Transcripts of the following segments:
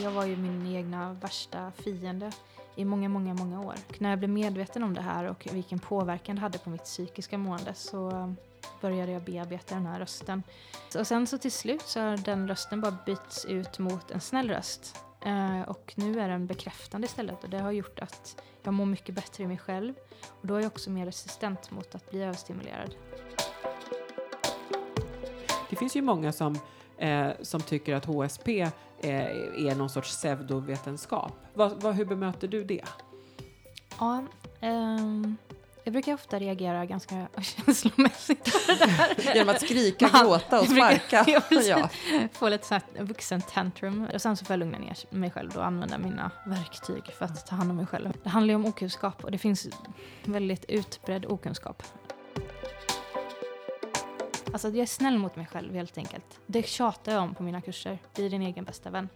Jag var ju min egna värsta fiende i många, många, många år. Och när jag blev medveten om det här och vilken påverkan det hade på mitt psykiska mående så började jag bearbeta den här rösten. Och sen så till slut så har den rösten bara bytts ut mot en snäll röst. Eh, och nu är den bekräftande istället och det har gjort att jag mår mycket bättre i mig själv. Och då är jag också mer resistent mot att bli överstimulerad. Det finns ju många som, eh, som tycker att HSP eh, är någon sorts pseudovetenskap. Vad, vad, hur bemöter du det? Ja, um, jag brukar ofta reagera ganska känslomässigt på det där. Genom att skrika, Man, gråta och sparka. Jag ja. Få lite så vuxen tantrum. Och sen så får jag lugna ner mig själv och använda mina verktyg för att ta hand om mig själv. Det handlar ju om okunskap och det finns väldigt utbredd okunskap. Alltså jag är snäll mot mig själv helt enkelt. Det tjatar jag om på mina kurser. Bli din egen bästa vän.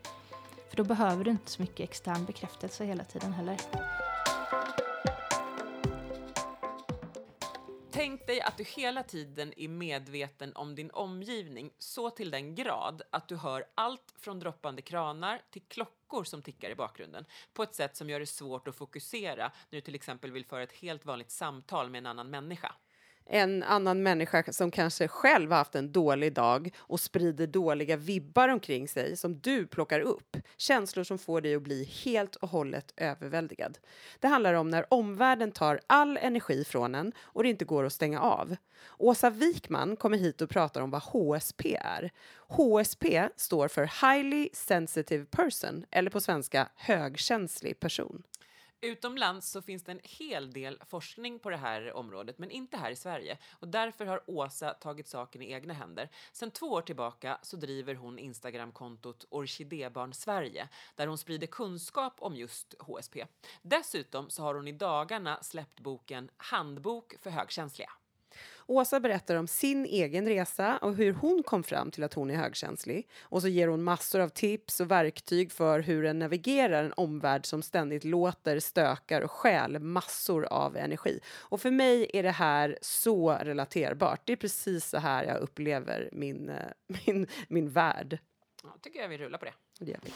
För då behöver du inte så mycket extern bekräftelse hela tiden heller. Tänk dig att du hela tiden är medveten om din omgivning så till den grad att du hör allt från droppande kranar till klockor som tickar i bakgrunden på ett sätt som gör det svårt att fokusera när du till exempel vill föra ett helt vanligt samtal med en annan människa en annan människa som kanske själv har haft en dålig dag och sprider dåliga vibbar omkring sig som du plockar upp. Känslor som får dig att bli helt och hållet överväldigad. Det handlar om när omvärlden tar all energi från en och det inte går att stänga av. Åsa Wikman kommer hit och pratar om vad HSP är. HSP står för Highly Sensitive Person, eller på svenska högkänslig person. Utomlands så finns det en hel del forskning på det här området, men inte här i Sverige. Och därför har Åsa tagit saken i egna händer. Sen två år tillbaka så driver hon Instagramkontot Orkidébarn Sverige, där hon sprider kunskap om just HSP. Dessutom så har hon i dagarna släppt boken Handbok för högkänsliga. Åsa berättar om sin egen resa och hur hon kom fram till att hon är högkänslig. Och så ger hon massor av tips och verktyg för hur en navigerar en omvärld som ständigt låter, stökar och stjäl massor av energi. Och för mig är det här så relaterbart. Det är precis så här jag upplever min, eh, min, min värld. Ja, tycker jag vi rullar på det. Det gör vi.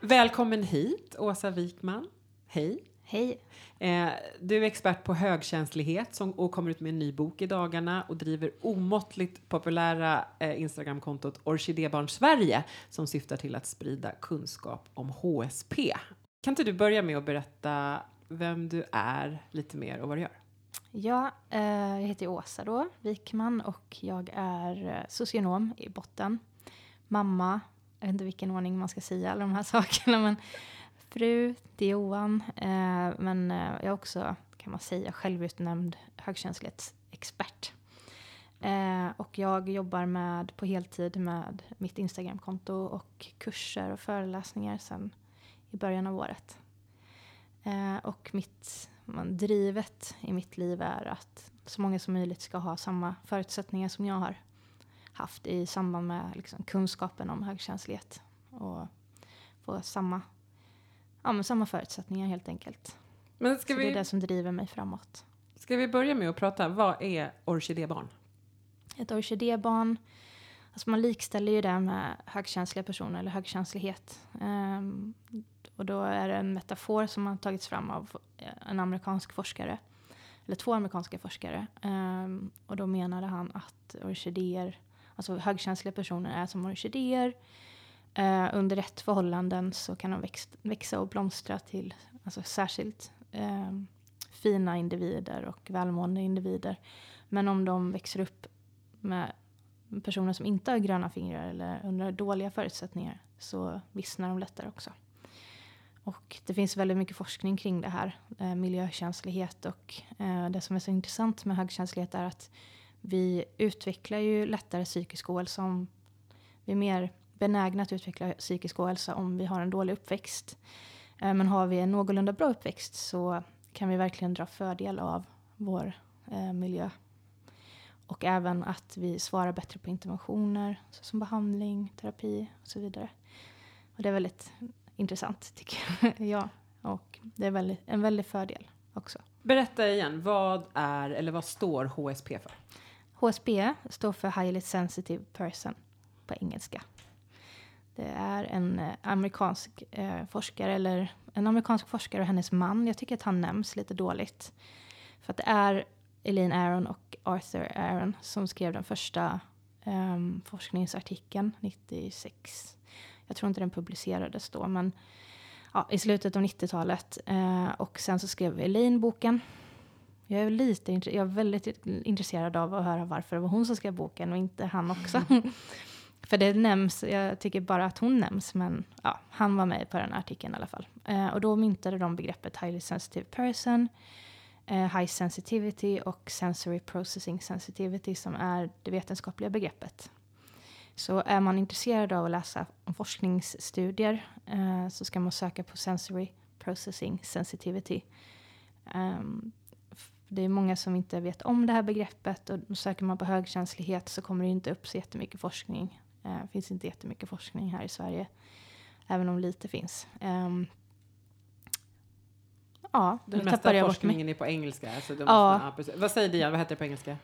Välkommen hit, Åsa Wikman. Hej. Hej. Eh, du är expert på högkänslighet som, och kommer ut med en ny bok i dagarna och driver omåttligt populära eh, Instagramkontot Orkidébarn Sverige som syftar till att sprida kunskap om HSP. Kan inte du börja med att berätta vem du är lite mer och vad du gör? Ja, eh, jag heter Åsa då, Wikman och jag är socionom i botten. Mamma, jag vet inte vilken ordning man ska säga alla de här sakerna men fru det är Johan. Eh, men eh, jag är också, kan man säga, självutnämnd högkänslighetsexpert. Eh, och jag jobbar med, på heltid med mitt Instagramkonto och kurser och föreläsningar sen i början av året. Eh, och mitt, man, drivet i mitt liv är att så många som möjligt ska ha samma förutsättningar som jag har haft i samband med liksom, kunskapen om högkänslighet. Och få samma ja, men samma förutsättningar helt enkelt. Men ska Så vi, det är det som driver mig framåt. Ska vi börja med att prata, vad är orkidébarn? Ett orkidébarn, alltså man likställer ju det med högkänsliga personer eller högkänslighet. Um, och då är det en metafor som har tagits fram av en amerikansk forskare, eller två amerikanska forskare. Um, och då menade han att orkidéer, alltså högkänsliga personer är som orkidéer Eh, under rätt förhållanden så kan de växt, växa och blomstra till alltså särskilt eh, fina individer och välmående individer. Men om de växer upp med personer som inte har gröna fingrar eller under dåliga förutsättningar så vissnar de lättare också. Och det finns väldigt mycket forskning kring det här, eh, miljökänslighet och eh, det som är så intressant med högkänslighet är att vi utvecklar ju lättare psykisk ohälsa om vi är mer benägna att utveckla psykisk ohälsa om vi har en dålig uppväxt. Eh, men har vi en någorlunda bra uppväxt så kan vi verkligen dra fördel av vår eh, miljö. Och även att vi svarar bättre på interventioner som behandling, terapi och så vidare. Och det är väldigt intressant tycker jag. Och det är väldigt, en väldig fördel också. Berätta igen, vad är eller vad står HSP för? HSP står för Highly Sensitive Person på engelska. Det är en eh, amerikansk eh, forskare, eller en amerikansk forskare och hennes man. Jag tycker att han nämns lite dåligt. För att det är Elaine Aron och Arthur Aron som skrev den första eh, forskningsartikeln 96. Jag tror inte den publicerades då, men ja, i slutet av 90-talet. Eh, och sen så skrev Elaine boken. Jag är, lite, jag är väldigt intresserad av att höra varför det var hon som skrev boken och inte han också. För det nämns, jag tycker bara att hon nämns, men ja, han var med på den artikeln i alla fall. Eh, och då myntade de begreppet highly sensitive person eh, high sensitivity och sensory processing sensitivity som är det vetenskapliga begreppet. Så är man intresserad av att läsa om forskningsstudier eh, så ska man söka på sensory processing sensitivity. Um, det är många som inte vet om det här begreppet och söker man på högkänslighet så kommer det inte upp så jättemycket forskning. Det uh, finns inte jättemycket forskning här i Sverige, även om lite finns. Um, Ja, Den mesta tappade jag forskningen är på engelska. Alltså ja. Måste, vad säger Diana, vad heter det på engelska?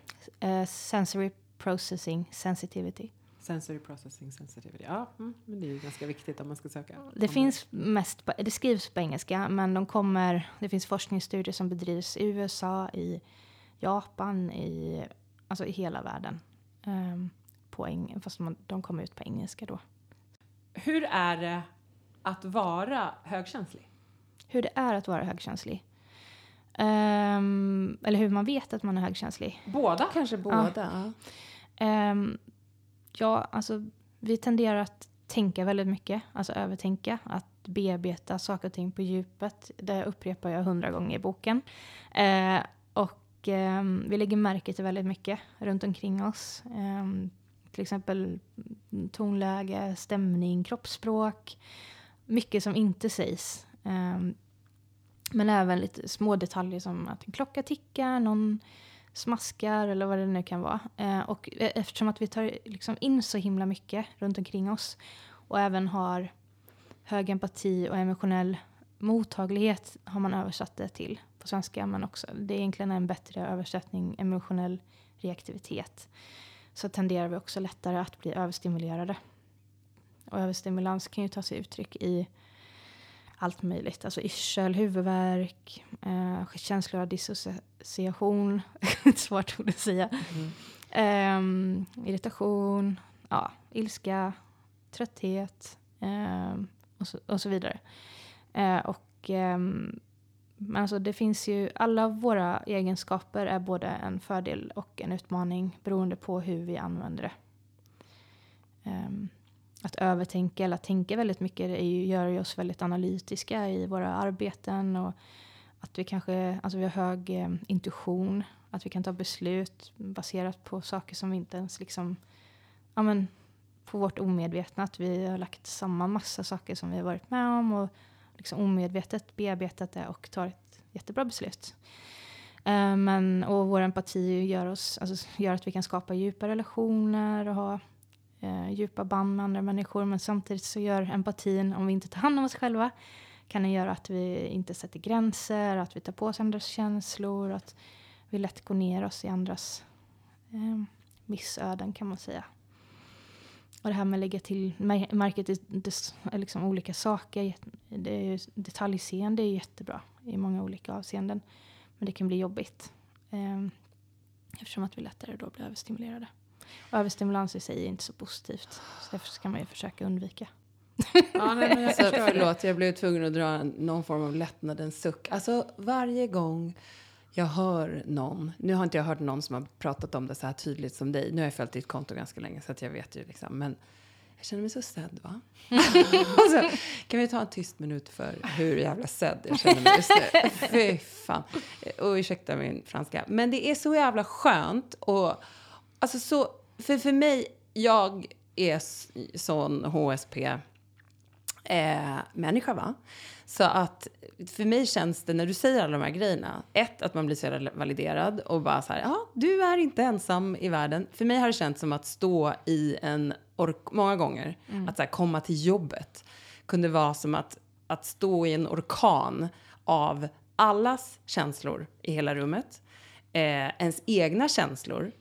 Uh, sensory processing sensitivity. Sensory processing sensitivity. Ja, mm, men det är ju ganska viktigt om man ska söka. Det finns mest, på, det skrivs på engelska, men de kommer, det finns forskningsstudier som bedrivs i USA, i Japan, i, alltså i hela världen. Um, på fast man, de kommer ut på engelska då. Hur är det att vara högkänslig? hur det är att vara högkänslig. Um, eller hur man vet att man är högkänslig. Båda? Kanske båda. Ja. Um, ja, alltså vi tenderar att tänka väldigt mycket, alltså övertänka, att bearbeta saker och ting på djupet. Det upprepar jag hundra gånger i boken. Uh, och um, vi lägger märke till väldigt mycket runt omkring oss. Um, till exempel tonläge, stämning, kroppsspråk. Mycket som inte sägs Um, men även lite små detaljer som att en klocka tickar, någon smaskar eller vad det nu kan vara. Uh, och e, eftersom att vi tar liksom in så himla mycket runt omkring oss och även har hög empati och emotionell mottaglighet har man översatt det till på svenska. Men också, det är egentligen en bättre översättning, emotionell reaktivitet. Så tenderar vi också lättare att bli överstimulerade. Och överstimulans kan ju ta sig uttryck i allt möjligt. Alltså yrsel, huvudvärk, eh, känslor av dissociation, svårt ord att säga. Mm. Eh, irritation, ja, ilska, trötthet eh, och, så, och, så, vidare. Eh, och, ehm, men alltså det finns ju, alla våra egenskaper är både en fördel och en utmaning beroende på hur vi använder det. Um, att övertänka eller att tänka väldigt mycket är ju, gör ju oss väldigt analytiska i våra arbeten och att vi kanske, alltså vi har hög eh, intuition, att vi kan ta beslut baserat på saker som vi inte ens liksom, ja men på vårt omedvetna, att vi har lagt samman massa saker som vi har varit med om och liksom omedvetet bearbetat det och tar ett jättebra beslut. Uh, men, och vår empati gör, oss, alltså, gör att vi kan skapa djupa relationer och ha eh, djupa band med andra människor. Men samtidigt så gör empatin, om vi inte tar hand om oss själva, kan den göra att vi inte sätter gränser, att vi tar på oss andras känslor, att vi lätt går ner oss i andras eh, missöden kan man säga. Och det här med att lägga till märket till liksom olika saker. Det detaljseende är jättebra i många olika avseenden. Men det kan bli jobbigt. Eh, eftersom att vi lättare då blir överstimulerade. Överstimulans i sig är inte så positivt. Så därför ska man ju försöka undvika. Ja, nej, men jag alltså, förlåt, jag blev tvungen att dra någon form av lättnadens suck. Alltså varje gång jag hör någon, nu har inte jag hört någon som har pratat om det så här tydligt som dig. Nu har jag följt ditt konto ganska länge så att jag vet ju liksom. Men jag känner mig så sedd va? alltså, kan vi ta en tyst minut för hur jävla sedd jag känner mig just nu? Fy fan. Och ursäkta min franska. Men det är så jävla skönt och Alltså så, för, för mig, jag är sån HSP-människa, eh, va? Så att för mig känns det, när du säger alla de här grejerna, ett, att man blir så validerad och bara så här, ja, du är inte ensam i världen. För mig har det känts som att stå i en, ork många gånger, mm. att så här, komma till jobbet kunde vara som att, att stå i en orkan av allas känslor i hela rummet, eh, ens egna känslor,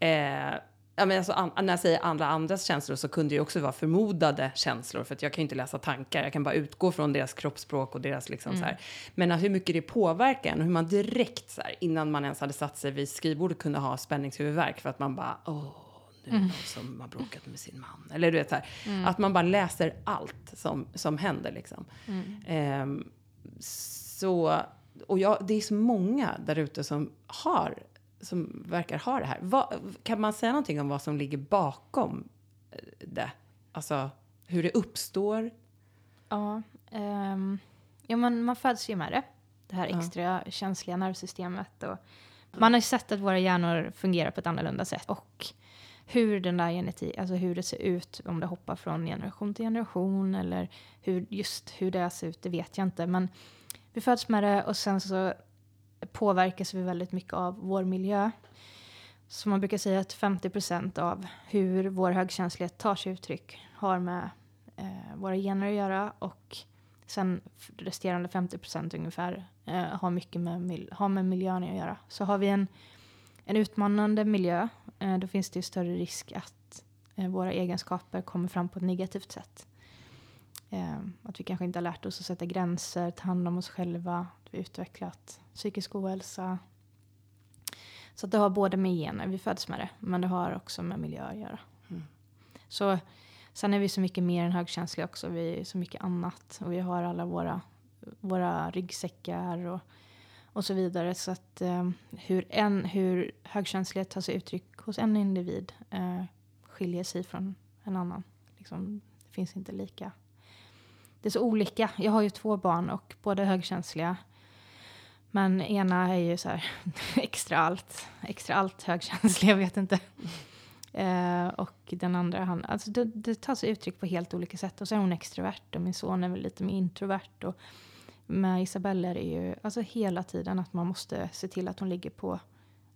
Eh, ja, men alltså, an, när jag säger alla andras känslor så kunde det ju också vara förmodade känslor för att jag kan ju inte läsa tankar, jag kan bara utgå från deras kroppsspråk och deras liksom Mm. så här. Men att hur mycket det påverkar en och hur man direkt så här, innan man ens hade satt sig vid skrivbordet kunde ha spänningshuvudvärk för att man bara åh, nu är det Mm. någon som har bråkat med sin man. Eller du vet så här, att man bara läser allt som, som händer liksom. Mm. Ehm, så, och jag, det är så många där ute som har, som verkar ha det här. Vad, kan man säga någonting om vad som ligger bakom eh, det? Alltså hur det uppstår? Ja, ehm, ja men man föds ju med det. Det här Ja. extra känsliga nervsystemet. Och man har ju sett att våra hjärnor fungerar på ett annorlunda sätt. Och hur den där genetik, alltså hur det ser ut, om det hoppar från generation till generation eller hur, just hur det ser ut, det vet jag inte. Men vi föds med det och sen så påverkas vi väldigt mycket av vår miljö. Så man brukar säga att 50 procent av hur vår högkänslighet tar sig uttryck har med eh, våra gener att göra och sen resterande 50 procent ungefär eh, har mycket med, har med miljön att göra. Så har vi en, en utmanande miljö eh, då finns det ju större risk att eh, våra egenskaper kommer fram på ett negativt sätt. Eh, att vi kanske inte har lärt oss att sätta gränser, ta hand om oss själva, att vi utvecklat psykisk ohälsa. Så det har både med gener, vi föds med det, men det har också med miljö att göra. Mm. Så sen är vi så mycket mer än högkänsliga också, vi är så mycket annat. Och vi har alla våra, våra ryggsäckar och, och så vidare. Så att eh, hur, en, hur högkänslighet tar sig uttryck hos en individ eh, skiljer sig från en annan. Liksom, det finns inte lika. Det är så olika. Jag har ju två barn och båda är högkänsliga. Men ena är ju så här extra allt, extra allt högkänslig, jag vet inte. Eh, och den andra, han, alltså det, det tar sig uttryck på helt olika sätt. Och så är hon extrovert och min son är väl lite mer introvert. Och med Isabella är det ju alltså hela tiden att man måste se till att hon ligger på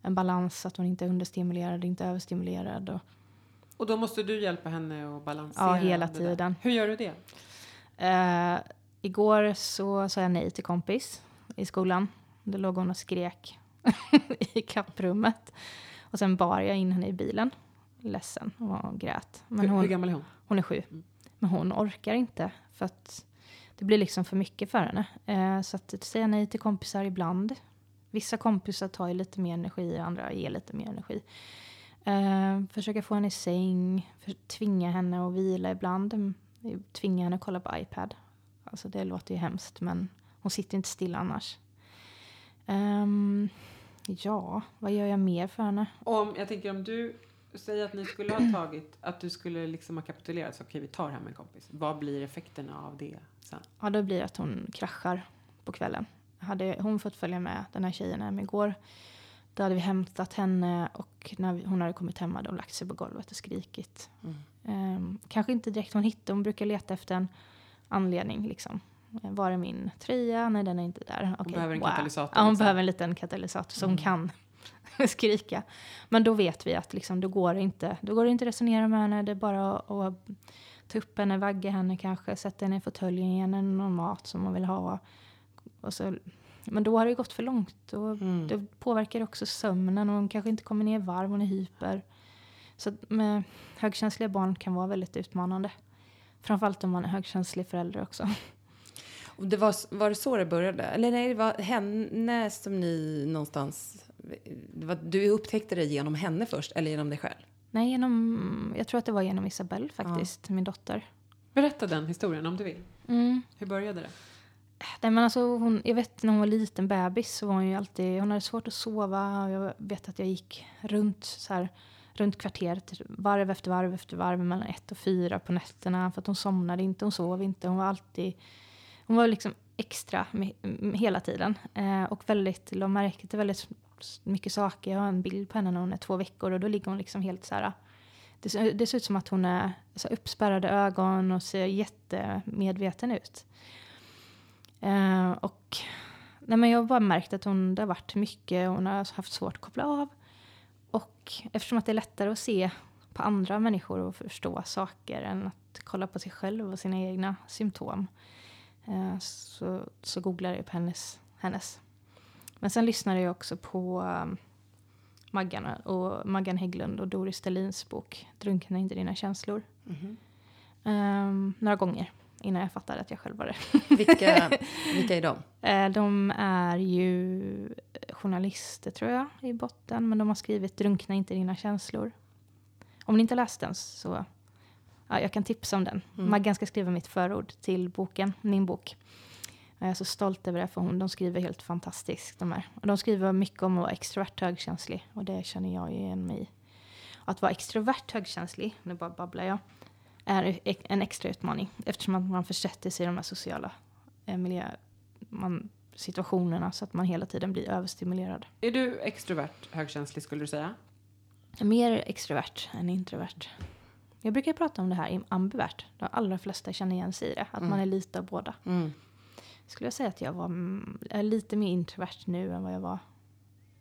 en balans, att hon inte är understimulerad, inte överstimulerad. Och, Och då måste du hjälpa henne att balansera ja, hela tiden. Hur gör du det? Eh, igår så sa jag nej till kompis i skolan. Då låg hon och skrek i kapprummet. Och sen bar jag in henne i bilen. Ledsen och grät. Men hur, hur hon, gammal är hon? hon är sju. Mm. Men hon orkar inte. För att det blir liksom för mycket för henne. Eh, så att säga nej till kompisar ibland. Vissa kompisar tar ju lite mer energi, andra ger lite mer energi. Eh, försöka få henne i säng, för, tvinga henne att vila ibland. Mm, Tvinga henne att kolla på iPad. Alltså det låter ju hemskt men hon sitter inte still annars. Ehm, ja, vad gör jag mer för henne? Om, jag tänker om du säger att ni skulle ha tagit, att du skulle liksom ha kapitulerat, så okej vi tar hem en kompis. Vad blir effekterna av det sen? Ja, då blir det att hon kraschar på kvällen. Hade hon fått följa med den här tjejen hem igår då hade vi hämtat henne och när vi, hon hade kommit hem hade hon lagt sig på golvet och skrikit. Mm. Ehm, kanske inte direkt hon hittade, hon brukar leta efter en anledning. Liksom. Eh, Var är min tröja? Nej, den är inte där. Okej, behöver en wow. katalysator, Ja, hon liksom. behöver en liten katalysator så hon Mm. kan skrika. Men då vet vi att liksom, då, går det inte, då går det inte att resonera med henne. Det är bara att, att ta upp henne, vagga henne kanske, sätta henne i fåtöljen, ge henne någon mat som hon vill ha. Och så, men då har det gått för långt. Och Mm. det påverkar också sömnen och hon kanske inte kommer ner i varv, hon är hyper. Så med högkänsliga barn kan vara väldigt utmanande. Framförallt om man är högkänslig förälder också. Och det var, var det så det började? Eller nej, det var henne som ni någonstans... Det var, du upptäckte det genom henne först, eller genom dig själv? Nej, genom, jag tror att det var genom Isabelle faktiskt, min dotter. Berätta den historien om du vill. Mm. Hur började det? Nej, men alltså hon, jag vet när hon var liten bebis så var hon ju alltid, hon hade svårt att sova. Och jag vet att jag gick runt, så här, runt kvarteret varv efter varv efter varv mellan ett och fyra på nätterna för att hon somnade inte, hon sov inte. Hon var alltid, hon var liksom extra med, med, hela tiden. Eh, och väldigt, la märke till väldigt mycket saker. Jag har en bild på henne när hon är två veckor och då ligger hon liksom helt så här det ser, det ser ut som att hon är så uppspärrade ögon och ser jättemedveten ut. Eh, och nej men jag har bara märkt att hon, det har varit mycket, hon har haft svårt att koppla av. Och eftersom att det är lättare att se på andra människor och förstå saker än att kolla på sig själv och sina egna symptom eh, så, så googlade jag på hennes, hennes. Men sen lyssnade jag också på um, Maggan, och Maggan Hägglund och Doris Stelins bok Drunkna inte dina känslor. Mhm. Ehm, några gånger innan jag fattade att jag själv var det. Vilka, vilka är de? Eh, de är ju journalister tror jag i botten, men de har skrivit Drunkna inte dina känslor. Om ni inte läst den så ja, jag kan tipsa om den. Mm. Maggan ska skriva mitt förord till boken, min bok. Jag är så stolt över det, för hon, de skriver helt fantastiskt. De, här. Och de skriver mycket om att vara extrovert högkänslig, och det känner jag igen mig i. Att vara extrovert högkänslig, nu bara babblar jag, är en extra utmaning eftersom att man försätter sig i de här sociala eh, miljö, man, situationerna så att man hela tiden blir överstimulerad. Är du extrovert, högkänslig skulle du säga? Mer extrovert än introvert. Jag brukar prata om det här i ambivert. De allra flesta känner igen sig i det. Att Mm. man är lite av båda. Mm. Skulle jag säga att jag var lite mer introvert nu än vad jag var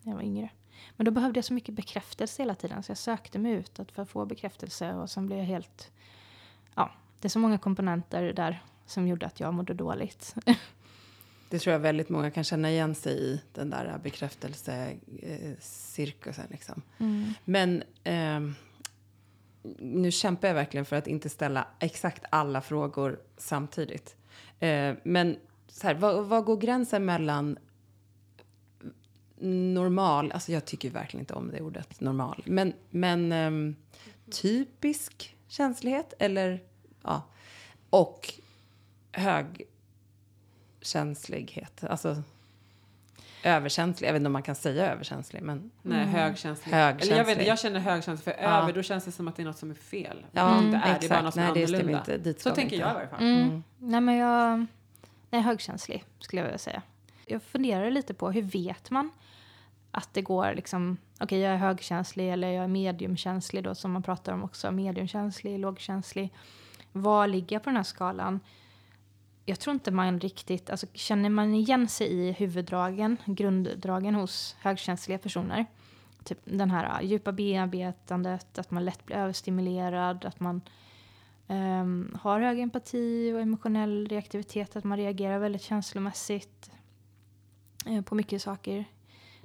när jag var yngre. Men då behövde jag så mycket bekräftelse hela tiden. Så jag sökte mig utåt för att få bekräftelse. Och sen blev jag helt... Ja, det är så många komponenter där som gjorde att jag mådde dåligt. Det tror jag väldigt många kan känna igen sig i, den där bekräftelsecirkusen. Liksom. Mm. Men ehm, nu kämpar jag verkligen för att inte ställa exakt alla frågor samtidigt. Eh, men så här, vad, vad går gränsen mellan normal, alltså jag tycker verkligen inte om det ordet normal, men, men ehm, typisk känslighet eller ja, och hög känslighet, alltså överkänslig, jag vet inte om man kan säga överkänslig, men Nej, Mm. högkänslig. Högkänslig. Eller jag, vet, jag känner högkänslig, för Ja. över då känns det som att det är något som är fel. ja, Vilket det är, det är bara något som nej är annorlunda. inte, dit Så tänker inte. jag i varje fall. Mm. Mm. Nej, men jag är högkänslig, skulle jag vilja säga. Jag funderar lite på hur vet man att det går liksom... Okej, jag är högkänslig eller jag är mediumkänslig då, som man pratar om också. Mediumkänslig, lågkänslig. Var ligger jag på den här skalan? Jag tror inte man riktigt... Alltså, känner man igen sig i huvuddragen, grunddragen hos högkänsliga personer? Typ den här äh, djupa bearbetandet, att man lätt blir överstimulerad, att man um, har hög empati och emotionell reaktivitet, att man reagerar väldigt känslomässigt uh, på mycket saker.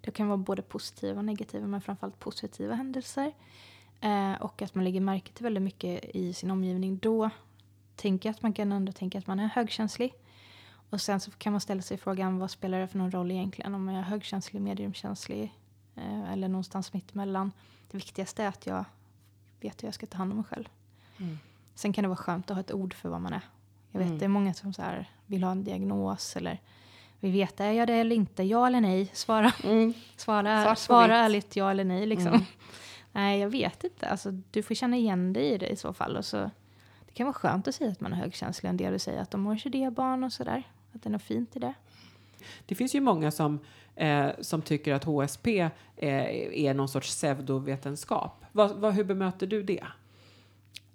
Det kan vara både positiva och negativa, men framförallt positiva händelser. Eh, och att man lägger märke till väldigt mycket i sin omgivning. Då tänker jag att man kan ändå tänka att man är högkänslig. Och sen så kan man ställa sig frågan, vad spelar det för någon roll egentligen? Om jag är högkänslig, mediumkänslig eh, eller någonstans mittemellan. Det viktigaste är att jag vet hur jag ska ta hand om mig själv. Mm. Sen kan det vara skönt att ha ett ord för vad man är. Jag vet, Mm. det är många som så här vill ha en diagnos eller vill veta, är jag det eller inte? Ja eller nej? Svara, Mm. svara, svara ärligt, ja eller nej. Liksom. Mm. Nej, jag vet inte. Alltså, du får känna igen dig i det i så fall. Och så, det kan vara skönt att säga att man är högkänslig. En del att säga att de har orkidébarn och sådär. Att det är något fint i det. Det finns ju många som, eh, som tycker att HSP eh, är någon sorts pseudovetenskap. Vad, vad, hur bemöter du det?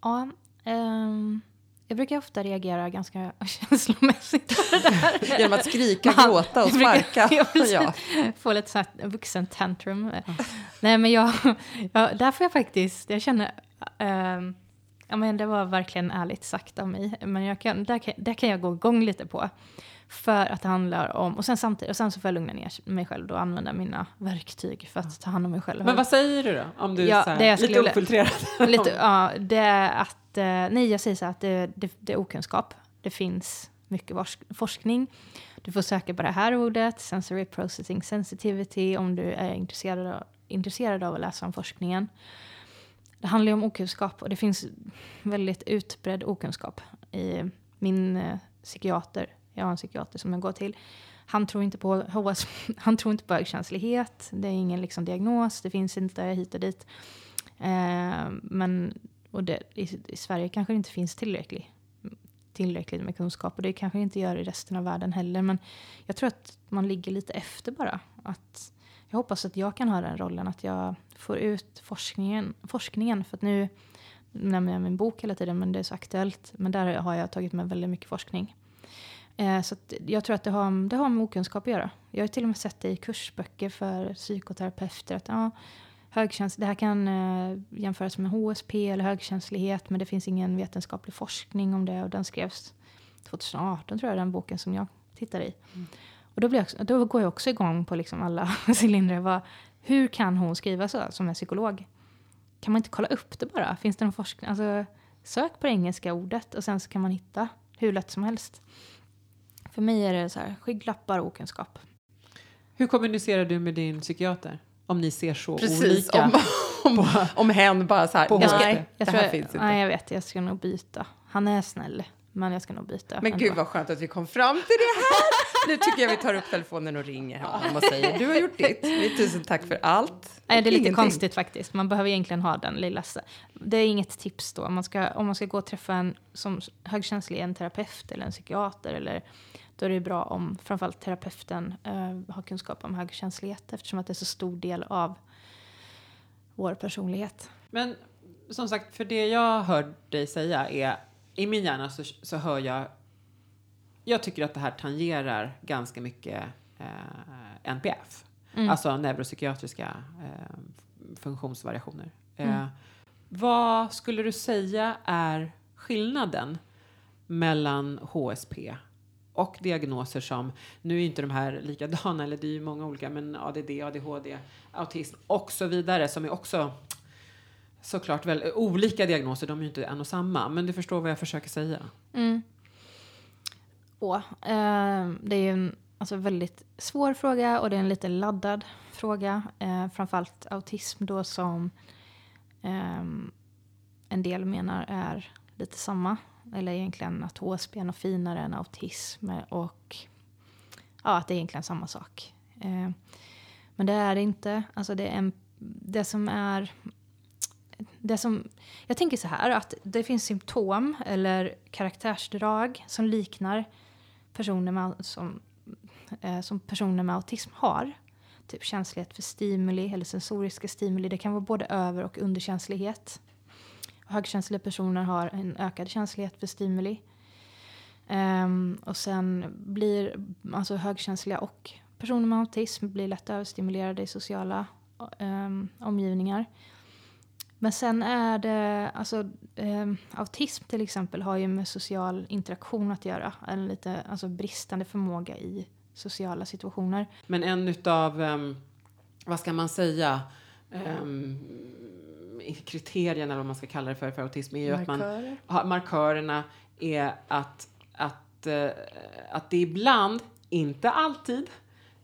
Ja, ehm, jag brukar ofta reagera ganska känslomässigt på det där. Genom att skrika, Man- gråta och jag brukar- sparka. Ja, ja. Få lite sånt här vuxen tantrum. Nej men jag, ja, där får jag faktiskt, jag känner, ehm, ja men det var verkligen ärligt sagt av mig. Men jag kan, där, kan, där kan jag gå igång lite på. För att det handlar om, och sen samtidigt, och sen så får jag lugna ner mig själv då och använda mina verktyg för att ta hand om mig själv. Men vad säger du då? Om du Ja, är så här, jag lite ofiltrerad. Lite, ja, det är att, att, eh, nej jag säger så här att det, det, det är okunskap. Det finns mycket forskning. Du får söka på det här ordet, sensory processing sensitivity, om du är intresserad av, intresserad av att läsa om forskningen. Det handlar ju om okunskap och det finns väldigt utbredd okunskap. I min eh, psykiater, jag har en psykiater som jag går till, han tror inte på HS, han tror inte på högkänslighet, det är ingen liksom diagnos, det finns inte hit och dit. Eh, men och det, i, i Sverige kanske det inte finns tillräckligt, tillräckligt med kunskap och det kanske det inte gör i resten av världen heller. Men jag tror att man ligger lite efter bara. Att jag hoppas att jag kan ha den rollen, att jag får ut forskningen. forskningen för att nu nämner jag min bok hela tiden, men det är så aktuellt. Men där har jag tagit med väldigt mycket forskning. Eh, så att jag tror att det har, det har med okunskap att göra. Jag har till och med sett det i kursböcker för psykoterapeuter. Att, ja, högkäns det här kan eh, jämföras med HSP eller högkänslighet, men det finns ingen vetenskaplig forskning om det. Och den skrevs 2018, tror jag, den boken som jag tittar i. Och då, blir jag, då går jag också igång på liksom alla cylindrar. Vad, hur kan hon skriva så som en psykolog? Kan man inte kolla upp det bara? Finns det någon forskning? Alltså, sök på det engelska ordet och sen så kan man hitta hur lätt som helst. För mig är det så här, skygglappar och okunskap. Hur kommunicerar du med din psykiater? Om ni ser så Precis, olika om, om, om hen bara så här, På jag ska, Nej, jag det här jag, finns inte. Nej, jag vet. Jag ska nog byta. Han är snäll, men jag ska nog byta. Men ändå. gud vad skönt att vi kom fram till det här. Nu tycker jag vi tar upp telefonen och ringer honom och säger du har gjort ditt. Vi, tusen tack för allt. Nej, det är lite Ingenting. konstigt faktiskt. Man behöver egentligen ha den lilla... Det är inget tips då. Om man ska, om man ska gå och träffa en som högkänslig, en terapeut eller en psykiater, eller, då är det bra om framförallt terapeuten eh, har kunskap om högkänslighet eftersom att det är så stor del av vår personlighet. Men som sagt, för det jag hör dig säga är i min hjärna så, så hör jag. Jag tycker att det här tangerar ganska mycket eh, NPF, Mm. alltså neuropsykiatriska eh, funktionsvariationer. Eh, Mm. Vad skulle du säga är skillnaden mellan HSP och diagnoser som, nu är inte de här likadana, eller det är ju många olika, men ADD, ADHD, autism och så vidare som är också såklart väl olika diagnoser, de är ju inte en och samma, men du förstår vad jag försöker säga. Mm. Och, eh, det är ju en alltså, väldigt svår fråga och det är en lite laddad fråga. Eh, framförallt autism då som eh, en del menar är lite samma. Eller egentligen att HSP är något finare än autism och ja, att det är egentligen samma sak. Eh, men det är det inte. Alltså det, är en, det som är... Det som, jag tänker så här att det finns symptom eller karaktärsdrag som liknar personer med, som, eh, som personer med autism har. Typ känslighet för stimuli eller sensoriska stimuli. Det kan vara både över och underkänslighet. Högkänsliga personer har en ökad känslighet för stimuli. Um, och sen blir alltså högkänsliga och personer med autism blir lätt överstimulerade i sociala um, omgivningar. Men sen är det, alltså um, autism till exempel har ju med social interaktion att göra. En lite alltså, bristande förmåga i sociala situationer. Men en utav, um, vad ska man säga, um, kriterierna eller vad man ska kalla det för, för autism är ju att man Markörer. markörerna är att, att, eh, att det ibland, inte alltid,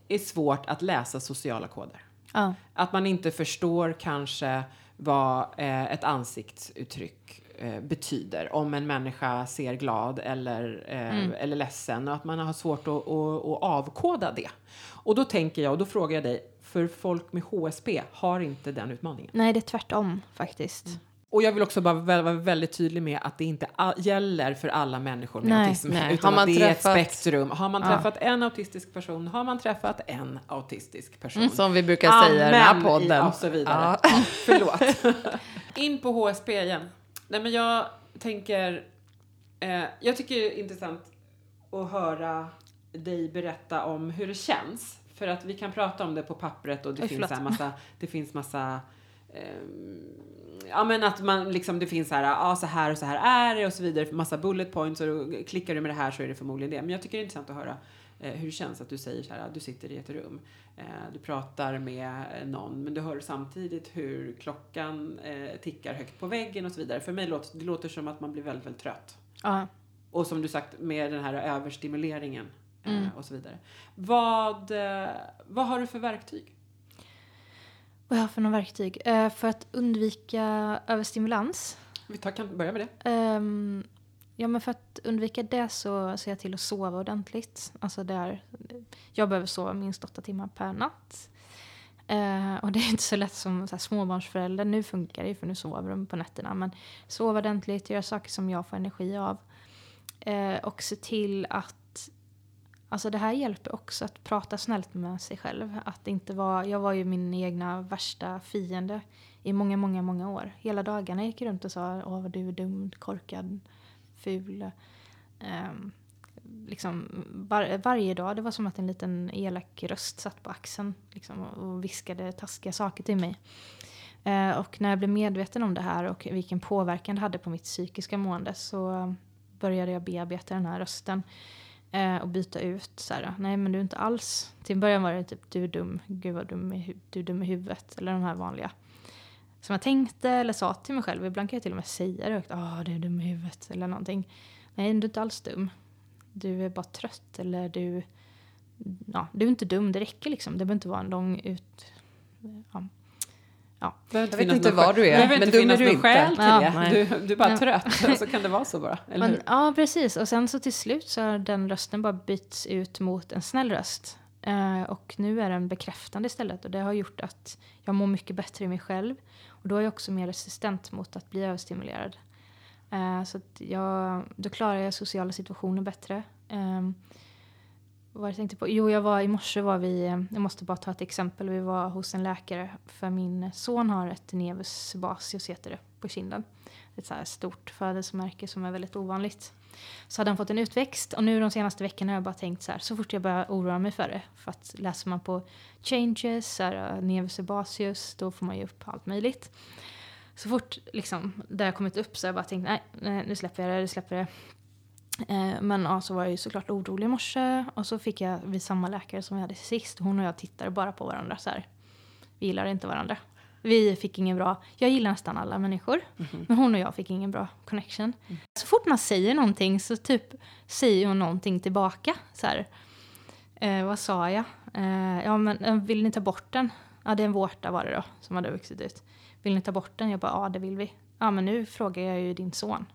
är svårt att läsa sociala koder. Ja. Att man inte förstår kanske vad eh, ett ansiktsuttryck eh, betyder om en människa ser glad eller, eh, eller ledsen och att man har svårt att, att, att avkoda det. Och då tänker jag, och då frågar jag dig, för folk med HSP har inte den utmaningen. Nej, det är tvärtom faktiskt. Och jag vill också bara vara väldigt tydlig med att det inte gäller för alla människor med Nej, autism. nej. Utan Har man det är träffat- ett spektrum. Har man Ja. träffat en autistisk person, har man träffat en autistisk person. Som vi brukar säga i den här Amen podden. i- Och så vidare. Ja. Förlåt. In på HSP igen. Nej men jag tänker, eh, jag tycker det är intressant att höra dig berätta om hur det känns. För att vi kan prata om det på pappret och det Oj, finns här massa, det finns massa ehm, Ja men att man liksom, det finns så här, ja så här och så här är det och så vidare, massa bullet points och klickar du med det här så är det förmodligen det. Men jag tycker det är intressant att höra eh, hur det känns att du säger så här, du sitter i ett rum, eh, du pratar med eh, någon men du hör samtidigt hur klockan tickar högt på väggen och så vidare. För mig låter det låter som att man blir väldigt, väldigt trött. Ja. Och som du sagt med den här överstimuleringen Mm. och så vidare. Vad, eh, vad har du för verktyg? Vad har jag för några verktyg? Eh, för att undvika överstimulans Vi tar, kan börja med det. Ehm, ja, men för att undvika det så ser jag till att sova ordentligt. Alltså där, jag behöver sova minst åtta timmar per natt. Eh, och det är inte så lätt som så här, småbarnsförälder. Nu funkar det ju för nu sover de på nätterna. Men sova ordentligt, göra saker som jag får energi av. Eh, och se till att Alltså det här hjälper också att prata snällt med sig själv. Att inte vara, jag var ju min egna värsta fiende i många, många, många år. Hela dagarna gick jag runt och sa åh vad du är dum, korkad, ful. Um, liksom var, varje dag, det var som att en liten elak röst satt på axeln liksom, och viskade taskiga saker till mig. Uh, och när jag blev medveten om det här och vilken påverkan det hade på mitt psykiska mående så började jag bearbeta den här rösten. Eh, och byta ut så här, nej men du är inte alls. Till början var det typ, du är dum, gud vad dum i, du är dum i huvudet. Eller de här vanliga. Som jag tänkte eller sa till mig själv. Ibland kan jag till och med säga det högt, ah du är dum i huvudet. Eller någonting. Nej, du är inte alls dum. Du är bara trött eller du... Ja, du är inte dum, det räcker liksom. Det behöver inte vara en lång ut... Ja. Jag vet inte vad du är, men men dum dum är du inte. till Ja, det. Du, du är bara Ja. trött, så kan det vara så bara. Eller Men, ja, precis. Och sen så till slut så har den rösten bara bytts ut mot en snäll röst. Eh, och nu är den bekräftande istället. Och det har gjort att jag mår mycket bättre i mig själv. Och då är jag också mer resistent mot att bli överstimulerad. Eh, så jag, då klarar jag sociala situationer bättre. Eh, vad jag tänkte på? Jo, jag var, i morse var vi, jag måste bara ta ett exempel. Vi var hos en läkare för min son har ett nevus sebaceus heter det på kinden ett så här stort födelsemärke som är väldigt ovanligt. Så hade han fått en utväxt och nu de senaste veckorna har jag bara tänkt så här, så fort jag börjar oroa mig för det, för att läser man på changes, så här, nevus sebaceus, då får man ju upp allt möjligt. Så fort liksom, det har kommit upp så har jag bara tänkt, nej, nej nu släpper jag det, nu släpper jag det. Eh, men ja, så var jag ju såklart orolig i morse och så fick jag vid samma läkare som vi hade sist, hon och jag tittade bara på varandra så här. Vi gillar inte varandra. Vi fick ingen bra, jag gillar nästan alla människor, men hon och jag fick ingen bra connection. Så fort man säger någonting så typ säger hon någonting tillbaka. Så här. Eh, vad sa jag? Eh, ja men eh, vill ni ta bort den? Ja det är en vårta var det då som hade vuxit ut. Vill ni ta bort den? Jag bara ja det vill vi. Ja men nu frågar jag ju din son.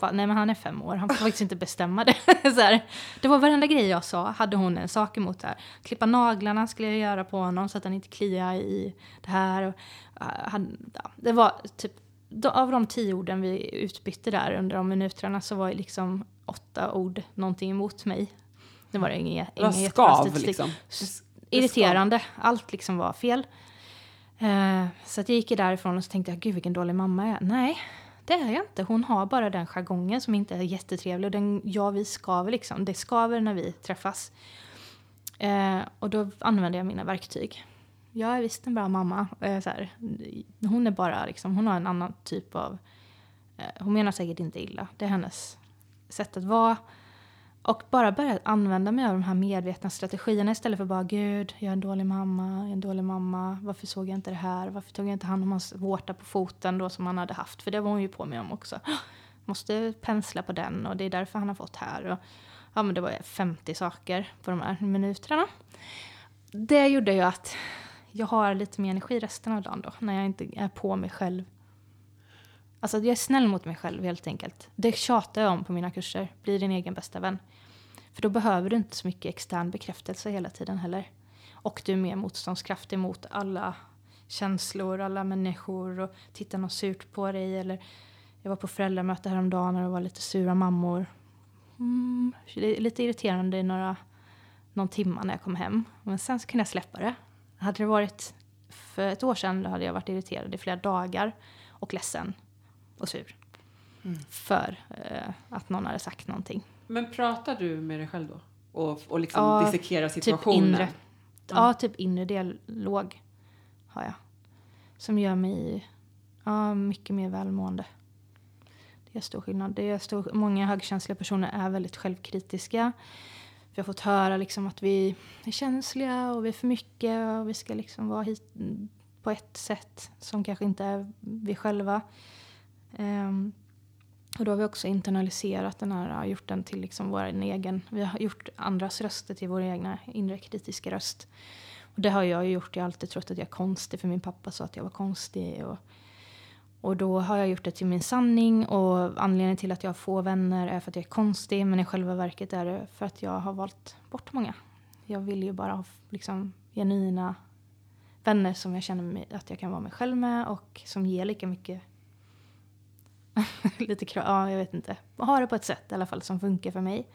Bara, Nej men han är fem år, han får faktiskt inte bestämma det. så här. Det var varenda grej jag sa hade hon en sak emot. Här. Klippa naglarna skulle jag göra på honom så att han inte kliar i det här. Och, uh, han, ja, det var typ, då, av de tio orden vi utbytte där under de minuterna så var det liksom åtta ord någonting emot mig. Det var det inget, Det inget skav liksom. Irriterande, allt liksom var fel. Eh, så att jag gick därifrån och så tänkte jag, gud vilken dålig mamma jag är. Nej, det är jag inte. Hon har bara den jargongen som inte är jättetrevlig. Och den, ja, vi skaver liksom. Det skaver när vi träffas. Eh, och då använder jag mina verktyg. Jag är visst en bra mamma. Eh, så här, hon är bara liksom, hon har en annan typ av... Eh, hon menar säkert inte illa. Det är hennes sätt att vara. Och bara börja använda mig av de här medvetna strategierna istället för bara gud, jag är en dålig mamma, jag är en dålig mamma, varför såg jag inte det här, varför tog jag inte hand om hans vårta på foten då som han hade haft, för det var hon ju på mig om också. Måste pensla på den och det är därför han har fått här. Och, ja men det var 50 saker på de här minuterna. Det gjorde ju att jag har lite mer energi resten av dagen då, när jag inte är på mig själv. Alltså jag är snäll mot mig själv helt enkelt. Det tjatar jag om på mina kurser. Bli din egen bästa vän. För då behöver du inte så mycket extern bekräftelse hela tiden heller. Och du är mer motståndskraftig mot alla känslor, alla människor och tittar något surt på dig. Eller jag var på föräldramöte häromdagen och det var lite sura mammor. Mm, det är lite irriterande i några, någon timma när jag kom hem. Men sen så kunde jag släppa det. Hade det varit för ett år sedan då hade jag varit irriterad i flera dagar och ledsen och sur. För eh, att någon hade sagt någonting. Men pratar du med dig själv då? Och, och liksom Ja, dissekerar Typ situationen? inre. Ja, typ inre dialog har jag. Som gör mig ja, mycket mer välmående. Det är stor skillnad. Det är stor, många högkänsliga personer är väldigt självkritiska. Vi har fått höra liksom att vi är känsliga och vi är för mycket och vi ska liksom vara hit på ett sätt som kanske inte är vi själva. Um, och då har vi också internaliserat den här, äh, gjort den till liksom vår egen, vi har gjort andras röster till vår egna inre kritiska röst. Och det har jag ju gjort, jag har alltid trott att jag är konstig för min pappa sa att jag var konstig. Och, och då har jag gjort det till min sanning och anledningen till att jag har få vänner är för att jag är konstig men i själva verket är det för att jag har valt bort många. Jag vill ju bara ha liksom genuina vänner som jag känner mig, att jag kan vara mig själv med och som ger lika mycket lite krav, ja jag vet inte. Ha det på ett sätt i alla fall som funkar för mig.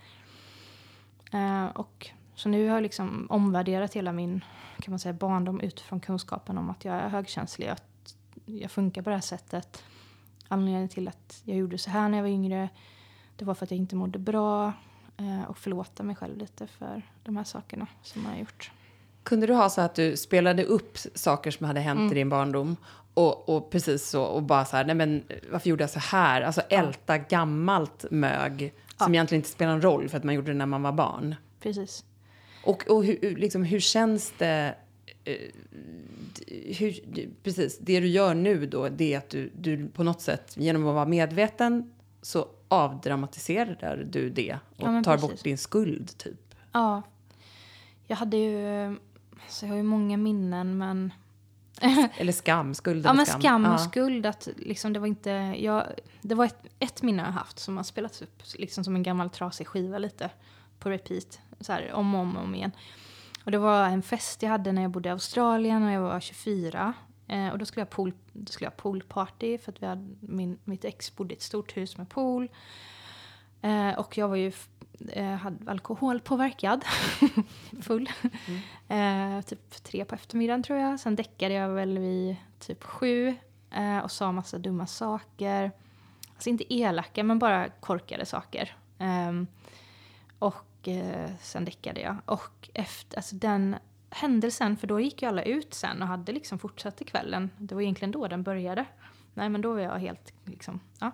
Eh, och så nu har jag liksom omvärderat hela min kan man säga, barndom utifrån kunskapen om att jag är högkänslig. Att jag funkar på det här sättet. Anledningen till att jag gjorde så här när jag var yngre det var för att jag inte mådde bra. Eh, och förlåta mig själv lite för de här sakerna som jag har gjort. Kunde du ha så att du spelade upp saker som hade hänt Mm. i din barndom och, och precis så och bara så här, nej men varför gjorde jag så här? Alltså älta gammalt mög som egentligen inte spelar någon roll för att man gjorde det när man var barn. Precis. Och, och hur, liksom, hur känns det? eh, Hur, precis, det du gör nu då, det är att du, du på något sätt genom att vara medveten så avdramatiserar du det och Ja, tar precis. bort din skuld typ. Ja. Jag hade ju... Så jag har ju många minnen, men... Eller skam, skuld Ja, men skam. skam och Ja. skuld. Att liksom det var inte... Jag, det var ett, ett minne jag haft som har spelats upp liksom som en gammal trasig skiva lite på repeat. Så här, om och om, om igen. Och det var en fest jag hade när jag bodde i Australien och jag var 24. Eh, och då skulle jag pool, då skulle jag poolparty för att vi hade, min, mitt ex bodde i ett stort hus med pool. Eh, och jag var ju eh, alkoholpåverkad. Full. Eh, typ tre på eftermiddagen tror jag. Sen däckade jag väl vid typ sju. Eh, och sa massa dumma saker. Alltså inte elaka men bara korkade saker. Ehm, och eh, sen däckade jag. Och efter, alltså den händelsen, för då gick ju alla ut sen och hade liksom fortsatt i kvällen. Det var egentligen då den började. Nej men då var jag helt liksom, ja.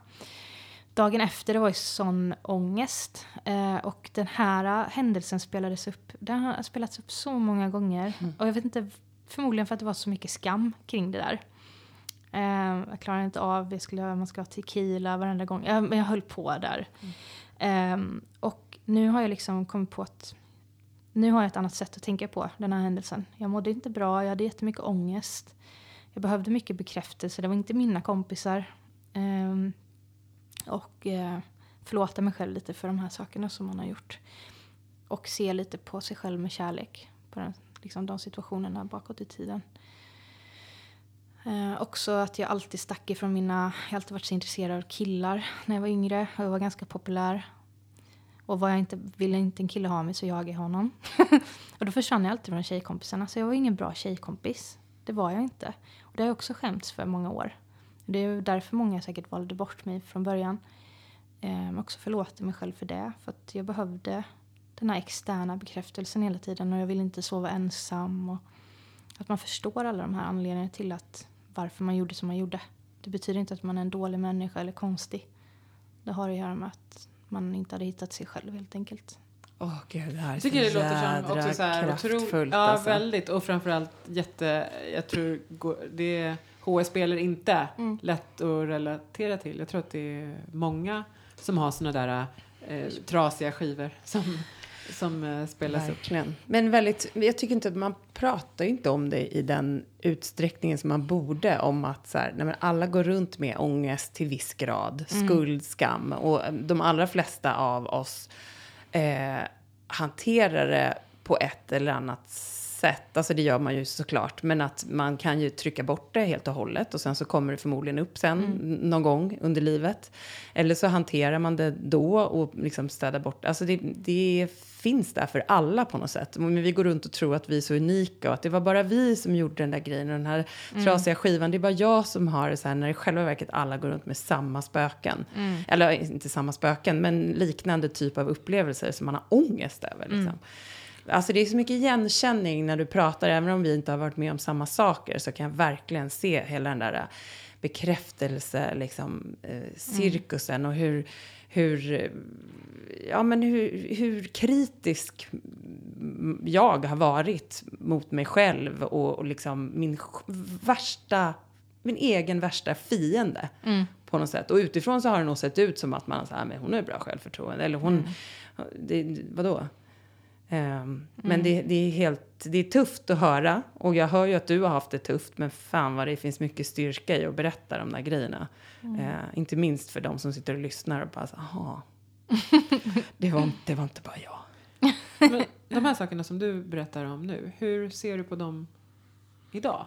Dagen efter, det var ju sån ångest. Eh, och den här eh, händelsen spelades upp, den har spelats upp så många gånger. Och jag vet inte, förmodligen för att det var så mycket skam kring det där. Eh, jag klarade inte av, jag skulle, man ska ha tequila varenda gång. Ja, men jag höll på där. Ehm, och nu har jag liksom kommit på att nu har jag ett annat sätt att tänka på den här händelsen. Jag mådde inte bra, jag hade jättemycket ångest. Jag behövde mycket bekräftelse, det var inte mina kompisar. Och eh, förlåta mig själv lite för de här sakerna som man har gjort. Och se lite på sig själv med kärlek. På den, liksom de situationerna bakåt i tiden. Eh, också att jag alltid stack ifrån mina... Jag har alltid varit så intresserad av killar när jag var yngre. Och jag var ganska populär. Och var jag inte, ville inte en kille ha mig så jagade jag honom. och då försvann jag alltid från tjejkompisarna. Så jag var ingen bra tjejkompis. Det var jag inte. Och det har jag också skämts för många år. Det är därför många säkert valde bort mig från början. Eh, Men också förlåter mig själv för det. För att jag behövde den här externa bekräftelsen hela tiden. Och jag ville inte sova ensam. Och att man förstår alla de här anledningarna till att varför man gjorde som man gjorde. Det betyder inte att man är en dålig människa eller konstig. Det har att göra med att man inte hade hittat sig själv helt enkelt. Åh gud, det här är Jag tycker det så låter som också så här kraftfullt. otroligt. Ja, alltså. väldigt. Och framförallt jätte... Jag tror det HSB är inte Mm. lätt att relatera till. Jag tror att det är många som har såna där eh, trasiga skivor som, som eh, spelas upp. Verkligen. Men väldigt, jag tycker inte att man pratar inte om det i den utsträckningen som man borde om att så här, nej men alla går runt med ångest till viss grad, skuld, skam och eh, de allra flesta av oss eh, hanterar det på ett eller annat sätt. Alltså det gör man ju såklart, men att man kan ju trycka bort det helt och hållet och sen så kommer det förmodligen upp sen n- någon gång under livet. Eller så hanterar man det då och liksom städar bort. Alltså det, det finns där för alla på något sätt. Men vi går runt och tror att vi är så unika och att det var bara vi som gjorde den där grejen och den här trasiga skivan. Det är bara jag som har det så här när i själva verket alla går runt med samma spöken. Eller inte samma spöken, men liknande typ av upplevelser som man har ångest över. Liksom. Alltså det är så mycket igenkänning när du pratar, även om vi inte har varit med om samma saker så kan jag verkligen se hela den där äh, bekräftelse, liksom, eh, cirkusen och hur, hur, eh, ja, men hur, hur kritisk mm, jag har varit mot mig själv och, och liksom min värsta, min egen värsta fiende på något sätt. Och utifrån så har det nog sett ut som att man säger, men hon har bra självförtroende. Eller hon, det, vadå? Ehm, Men det, det, är helt, det är tufft att höra. Och jag hör ju att du har haft det tufft. Men fan vad det finns mycket styrka i att berätta de där grejerna. Eh, inte minst för de som sitter och lyssnar och bara så, aha. det, var, det var inte bara jag. Men de här sakerna som du berättar om nu, hur ser du på dem idag?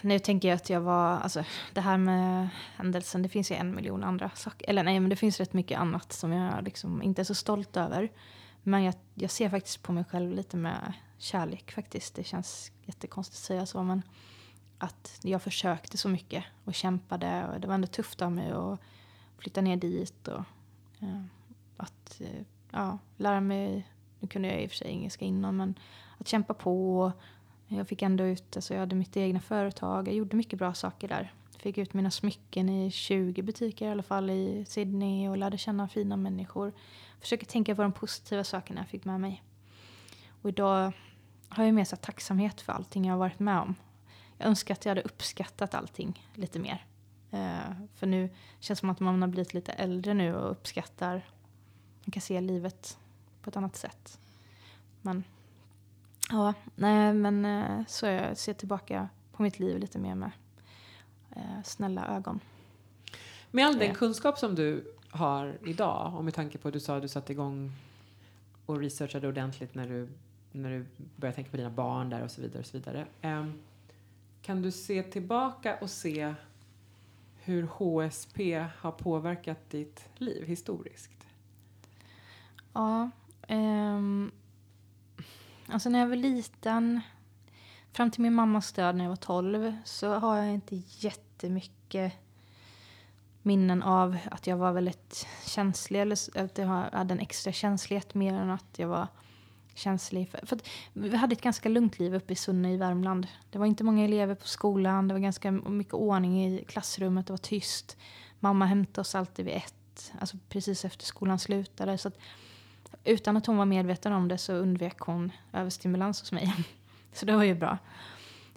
Nu tänker jag att jag var, alltså det här med händelsen, det finns ju en miljon andra saker. Eller nej, men det finns rätt mycket annat som jag liksom inte är så stolt över. Men jag, jag ser faktiskt på mig själv lite med kärlek faktiskt. Det känns jättekonstigt att säga så, men att jag försökte så mycket och kämpade och det var ändå tufft av mig att flytta ner dit och eh, att eh, ja, lära mig, nu kunde jag i och för sig engelska innan, men att kämpa på. Jag fick ändå ut, alltså jag hade mitt egna företag, jag gjorde mycket bra saker där. Fick ut mina smycken i 20 butiker i alla fall i Sydney och lärde känna fina människor. Försöker tänka på de positiva sakerna jag fick med mig. Och idag har jag mer så tacksamhet för allting jag har varit med om. Jag önskar att jag hade uppskattat allting lite mer. Eh, för nu känns det som att man har blivit lite äldre nu och uppskattar, man kan se livet på ett annat sätt. Men ja, nej men eh, så jag ser tillbaka på mitt liv lite mer med eh, snälla ögon. Med all den kunskap som du har idag och med tanke på att du sa att du satte igång och researchade ordentligt när du, när du började tänka på dina barn där och så vidare. Och så vidare. Um, kan du se tillbaka och se hur HSP har påverkat ditt liv historiskt? Ja, Um, alltså när jag var liten, fram till min mammas död när jag var 12, så har jag inte jättemycket minnen av att jag var väldigt känslig eller att jag hade en extra känslighet mer än att jag var känslig. För, för att vi hade ett ganska lugnt liv uppe i Sunne i Värmland. Det var inte många elever på skolan, det var ganska mycket ordning i klassrummet, det var tyst. Mamma hämtade oss alltid vid ett, alltså precis efter skolan slutade. Så att utan att hon var medveten om det så undvek hon överstimulans hos mig. Så det var ju bra.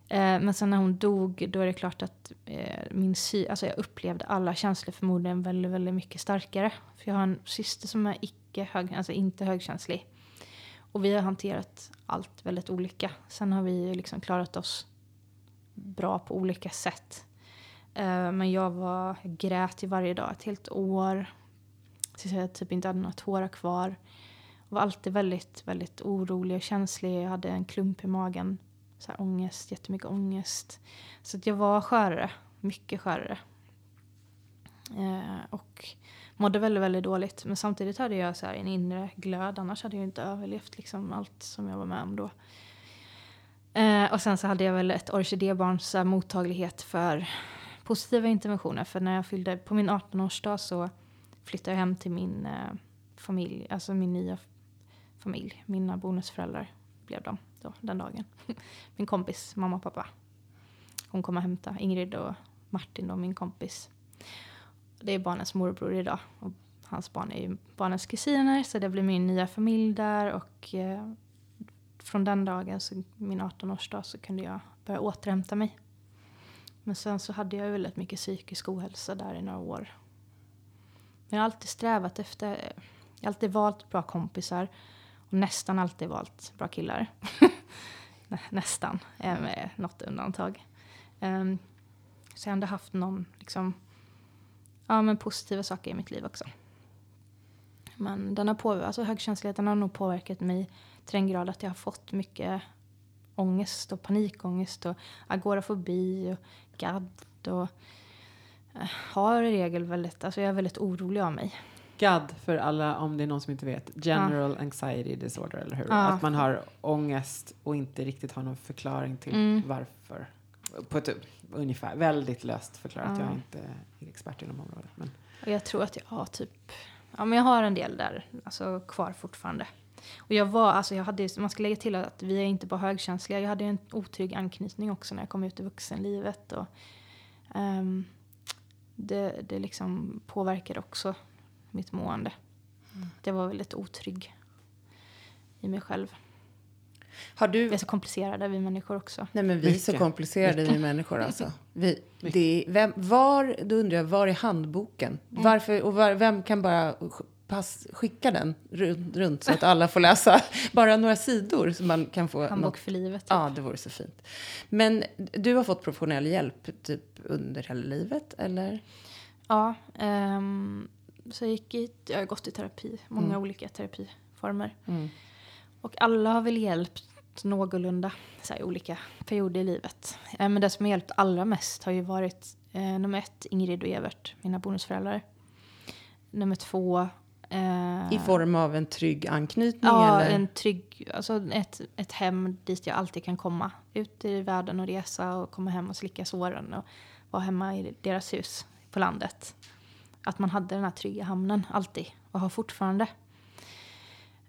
Eh, men sen när hon dog, då är det klart att eh, min sy alltså jag upplevde alla känslor förmodligen väldigt, väldigt mycket starkare. För jag har en syster som är icke hög, alltså inte högkänslig. Och vi har hanterat allt väldigt olika. Sen har vi ju liksom klarat oss bra på olika sätt. Eh, men jag var, jag grät ju varje dag, ett helt år. Tills jag typ inte hade några tårar kvar. Jag var alltid väldigt, väldigt orolig och känslig. Jag hade en klump i magen. Så här ångest, jättemycket ångest. Så att jag var skörare, mycket skörare. Eh, och mådde väldigt, väldigt dåligt. Men samtidigt hade jag så här en inre glöd. Annars hade jag inte överlevt liksom allt som jag var med om då. Eh, och sen så hade jag väl ett orkidébarns så här mottaglighet för positiva interventioner. För när jag fyllde, på min 18-årsdag så flyttade jag hem till min eh, familj, alltså min nya familj. Mina bonusföräldrar blev de då, den dagen. min kompis mamma och pappa. Hon kom och hämtade Ingrid och Martin och min kompis. Det är barnens morbror idag. Och hans barn är ju barnens kusiner så det blir min nya familj där och eh, från den dagen, så min 18-årsdag, så kunde jag börja återhämta mig. Men sen så hade jag väldigt mycket psykisk ohälsa där i några år. Men jag har alltid strävat efter, jag har alltid valt bra kompisar och nästan alltid valt bra killar. Nästan, eh, med något undantag. Um, så jag har ändå haft någon, liksom, ja men positiva saker i mitt liv också. Men den har påverkat, alltså högkänsligheten har nog påverkat mig till den grad att jag har fått mycket ångest och panikångest och agorafobi och gadd och eh, har i regel väldigt, alltså jag är väldigt orolig av mig. GAD för alla, om det är någon som inte vet, General Anxiety Disorder, eller hur? Ja. Att man har ångest och inte riktigt har någon förklaring till Mm. varför. På ett, ungefär, väldigt löst förklarat. Ja. Jag är inte expert inom området. Men Och jag tror att jag har typ, ja men jag har en del där, alltså kvar fortfarande. Och jag var, alltså jag hade, man ska lägga till att vi är inte bara högkänsliga, jag hade en otrygg anknytning också när jag kom ut i vuxenlivet. Och, ehm, det, det liksom påverkade också mitt mående. Det var väldigt otrygg i mig själv. Har Vi du... är så komplicerade vi människor också. Nej, men vi är så Mycket. komplicerade vi människor alltså. Vi, det är, vem, var, då undrar jag, var är handboken? Varför, och var, vem kan bara pass, skicka den runt, runt så att alla får läsa bara några sidor så man kan få Handbok något. för livet. Typ. Ja, det vore så fint. Men du har fått professionell hjälp typ under hela livet, eller? Ja, ehm, så jag gick i, jag har gått i terapi, många Mm. olika terapiformer. Mm. Och alla har väl hjälpt någorlunda så här, i olika perioder i livet. Eh, men det som har hjälpt allra mest har ju varit eh, nummer ett, Ingrid och Evert, mina bonusföräldrar. Nummer två... Eh, I form av en trygg anknytning? Ja, eller? en trygg, alltså ett, ett hem dit jag alltid kan komma. Ut i världen och resa och komma hem och slicka såren och vara hemma i deras hus på landet. Att man hade den här trygga hamnen alltid och har fortfarande.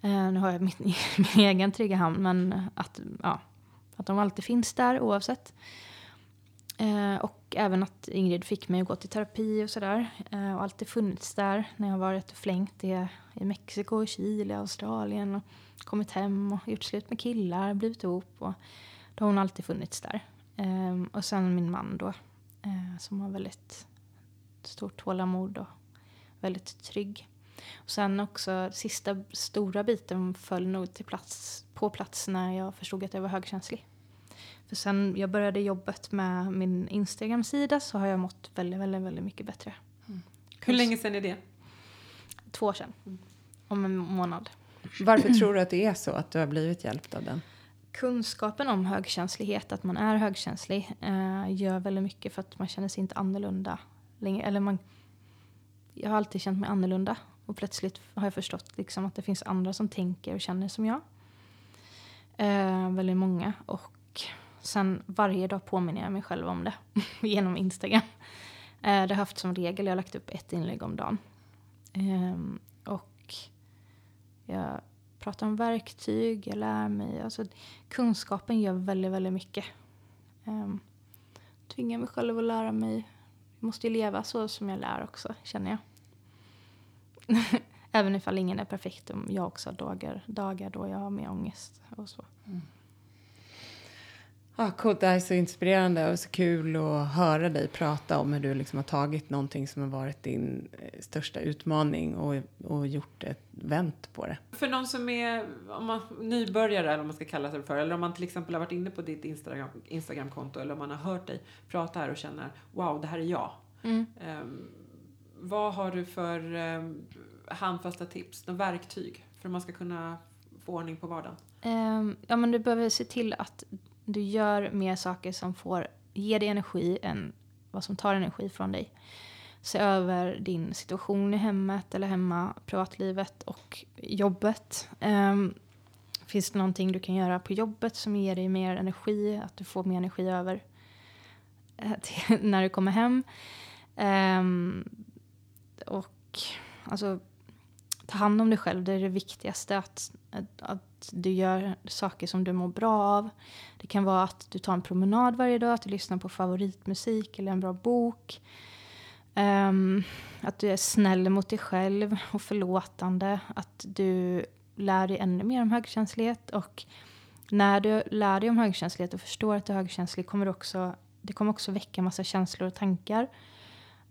Eh, nu har jag min, min egen trygga hamn, men att, ja, att de alltid finns där oavsett. Eh, och även att Ingrid fick mig att gå till terapi och sådär. Eh, och alltid funnits där när jag har varit och flängt i, i Mexiko, Chile, Australien. Och kommit hem och gjort slut med killar, blivit ihop. Och då har hon alltid funnits där. Eh, och sen min man då, eh, som har väldigt stort tålamod och väldigt trygg. Och sen också sista stora biten föll nog till plats, på plats när jag förstod att jag var högkänslig. För sen jag började jobbet med min Instagram-sida så har jag mått väldigt, väldigt, väldigt mycket bättre. Hur länge sedan är det? Två år sedan. Om en månad. Varför tror du att det är så, att du har blivit hjälpt av den? Kunskapen om högkänslighet, att man är högkänslig, eh, gör väldigt mycket för att man känner sig inte annorlunda länge. Eller man, jag har alltid känt mig annorlunda och plötsligt har jag förstått liksom att det finns andra som tänker och känner som jag. Eh, väldigt många. Och sen varje dag påminner jag mig själv om det genom Instagram. Eh, det har jag haft som regel, jag har lagt upp ett inlägg om dagen. Eh, och jag pratar om verktyg, jag lär mig. Alltså, kunskapen gör väldigt, väldigt mycket. Eh, tvingar mig själv att lära mig. Jag måste ju leva så som jag lär också, känner jag. Även ifall ingen är perfekt. Om jag också har dagar, dagar då jag har mer ångest och så. Mm. Ah, coolt, det här är så inspirerande och så kul att höra dig prata om hur du liksom har tagit någonting som har varit din eh, största utmaning och, och gjort ett vänt på det. För någon som är om man, nybörjare, eller vad man ska kalla sig för, eller om man till exempel har varit inne på ditt Instagram, Instagramkonto eller om man har hört dig prata här och känner wow, det här är jag. Mm. Um, vad har du för um, handfasta tips, några verktyg för att man ska kunna få ordning på vardagen? Um, ja, men du behöver se till att du gör mer saker som får ge dig energi än vad som tar energi från dig. Se över din situation i hemmet eller hemma, privatlivet och jobbet. Um, finns det någonting du kan göra på jobbet som ger dig mer energi, att du får mer energi över eh, till, när du kommer hem? Um, och alltså, ta hand om dig själv, det är det viktigaste. Att, att, att, du gör saker som du mår bra av. Det kan vara att du tar en promenad varje dag, att du lyssnar på favoritmusik eller en bra bok. Um, att du är snäll mot dig själv och förlåtande. Att du lär dig ännu mer om högkänslighet. Och när du lär dig om högkänslighet och förstår att du är högkänslig kommer det också, det kommer också väcka massa känslor och tankar.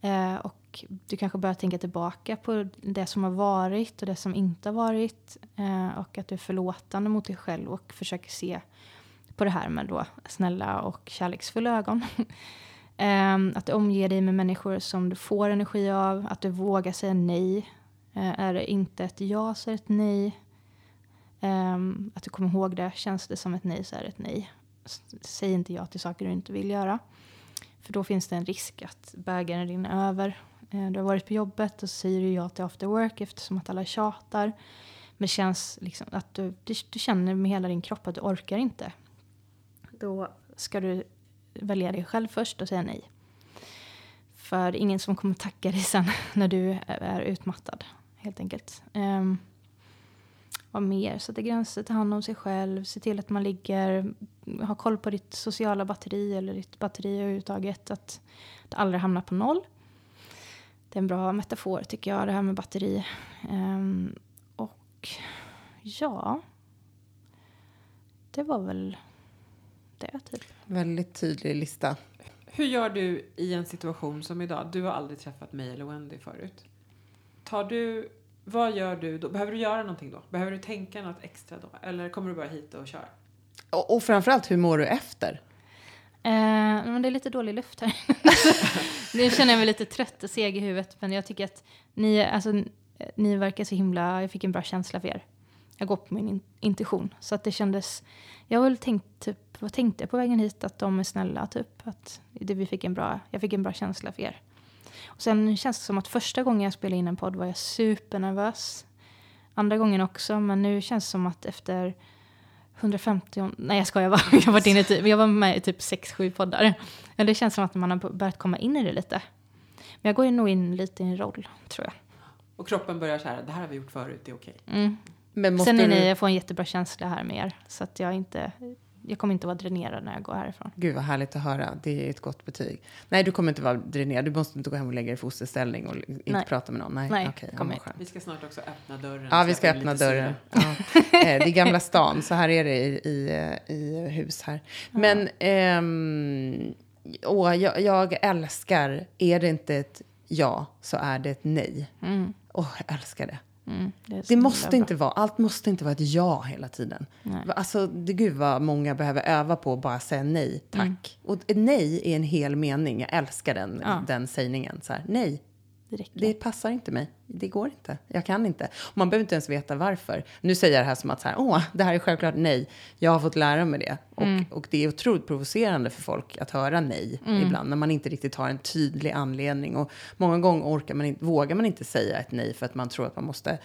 Eh, och du kanske börjar tänka tillbaka på det som har varit och det som inte har varit. Eh, och att du är förlåtande mot dig själv och försöker se på det här med då snälla och kärleksfulla ögon. eh, att du omger dig med människor som du får energi av. Att du vågar säga nej. Eh, är det inte ett ja så är det ett nej. Ehm, att du kommer ihåg det. Känns det som ett nej så är det ett nej. S säg inte ja till saker du inte vill göra. För då finns det en risk att bägaren rinner över. Eh, du har varit på jobbet och så säger du ja till after work eftersom att alla tjatar. Men det känns liksom att du, du, du känner med hela din kropp att du orkar inte. Då ska du välja dig själv först och säga nej. För det är ingen som kommer tacka dig sen när du är utmattad, helt enkelt. Um, vad mer? Sätta gränser, ta hand om sig själv, se till att man ligger, ha koll på ditt sociala batteri eller ditt batteri överhuvudtaget, att det aldrig hamnar på noll. Det är en bra metafor tycker jag, det här med batteri. Um, och ja, det var väl det typ. Väldigt tydlig lista. Hur gör du i en situation som idag? Du har aldrig träffat mig eller Wendy förut. Tar du, vad gör du då? Behöver du göra någonting då? Behöver du tänka något extra då? Eller kommer du bara hit och kör? Och, och framförallt, hur mår du efter? Eh, men det är lite dålig luft här. nu känner jag mig lite trött och seg i huvudet. Men jag tycker att ni, alltså, ni verkar så himla... Jag fick en bra känsla för er. Jag går på min in intuition. Så att det kändes... Jag har väl tänkt, typ, vad tänkte jag på vägen hit? Att de är snälla, typ. Att det, vi fick en bra, jag fick en bra känsla för er. Och sen känns det som att första gången jag spelade in en podd var jag supernervös. Andra gången också, men nu känns det som att efter 150, nej jag skojar bara, jag var, inne typ, jag var med i typ 6-7 poddar. Men det känns som att man har börjat komma in i det lite. Men jag går nog in lite i en roll, tror jag. Och kroppen börjar så här, det här har vi gjort förut, det är okej. Mm. Men måste Sen är du... ni, jag får en jättebra känsla här med er. Så att jag inte, jag kommer inte vara dränerad när jag går härifrån. Gud vad härligt att höra. Det är ett gott betyg. Nej, du kommer inte vara dränerad. Du måste inte gå hem och lägga dig i fosterställning och inte Nej. prata med någon. Nej, Nej, ja, kommer vad inte. Vi ska snart också öppna dörren. Ja, vi ska öppna dörren. Ja. Eh, Det är Gamla stan, så här är det i, i, i hus här. Men ehm, åh, jag, jag älskar, är det inte ett ja så är det ett nej. Mm, Åh, jag älskar det. Mm, Det himla måste inte vara, allt måste inte vara ett ja hela tiden. Nej. Alltså, det, gud vad många behöver öva på att bara säga nej, tack. Och ett nej är en hel mening. Jag älskar den, Ja. den sägningen. Så här, nej, Det det passar inte mig. Det går inte. Jag kan inte. Man behöver inte ens veta varför. Nu säger jag det här som att så här, åh, det här är självklart nej. Jag har fått lära mig det. Och, Mm. och det är otroligt provocerande för folk att höra nej ibland. När man inte riktigt har en tydlig anledning. Och många gånger orkar man inte, vågar man inte säga ett nej för att man tror att man måste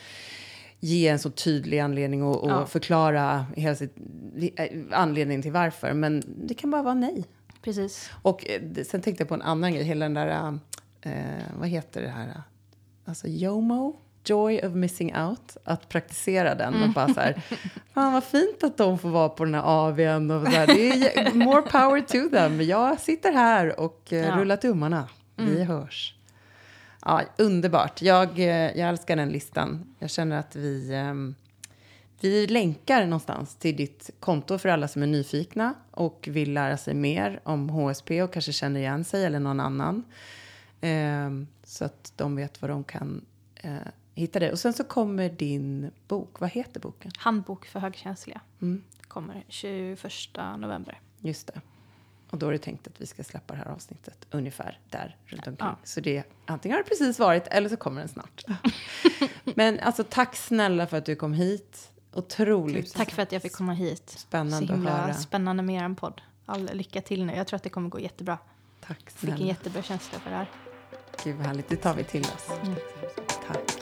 ge en så tydlig anledning och, och Ja. förklara hela sitt, eh, anledningen till varför. Men det kan bara vara nej. Precis. Och eh, sen tänkte jag på en annan grej. Hela den där, eh, vad heter det här? Alltså JOMO, Joy of Missing Out. Att praktisera den. Och bara så här, fan vad fint att de får vara på den här AWn. Och så här, det är more power to them. Jag sitter här och eh, Ja. rullar tummarna. Vi hörs. Ja, underbart. Jag, eh, jag älskar den listan. Jag känner att vi... ehm, vi länkar någonstans till ditt konto för alla som är nyfikna och vill lära sig mer om HSP och kanske känner igen sig eller någon annan. Ehm, så att de vet var de kan eh, hitta det. Och sen så kommer din bok. Vad heter boken? Handbok för högkänsliga. Mm. Kommer 21 november. Just det. Och då är det tänkt att vi ska släppa det här avsnittet ungefär där runt omkring. Ja. Så det antingen har det precis varit eller så kommer den snart. Men alltså tack snälla för att du kom hit. Otroligt Tack för att jag fick komma hit. spännande Så att himla höra. spännande med er podd. All lycka till nu. Jag tror att det kommer gå jättebra. Tack Fick en snälla. jättebra känsla för det här. Gud vad härligt, det tar vi till oss. Mm. Tack.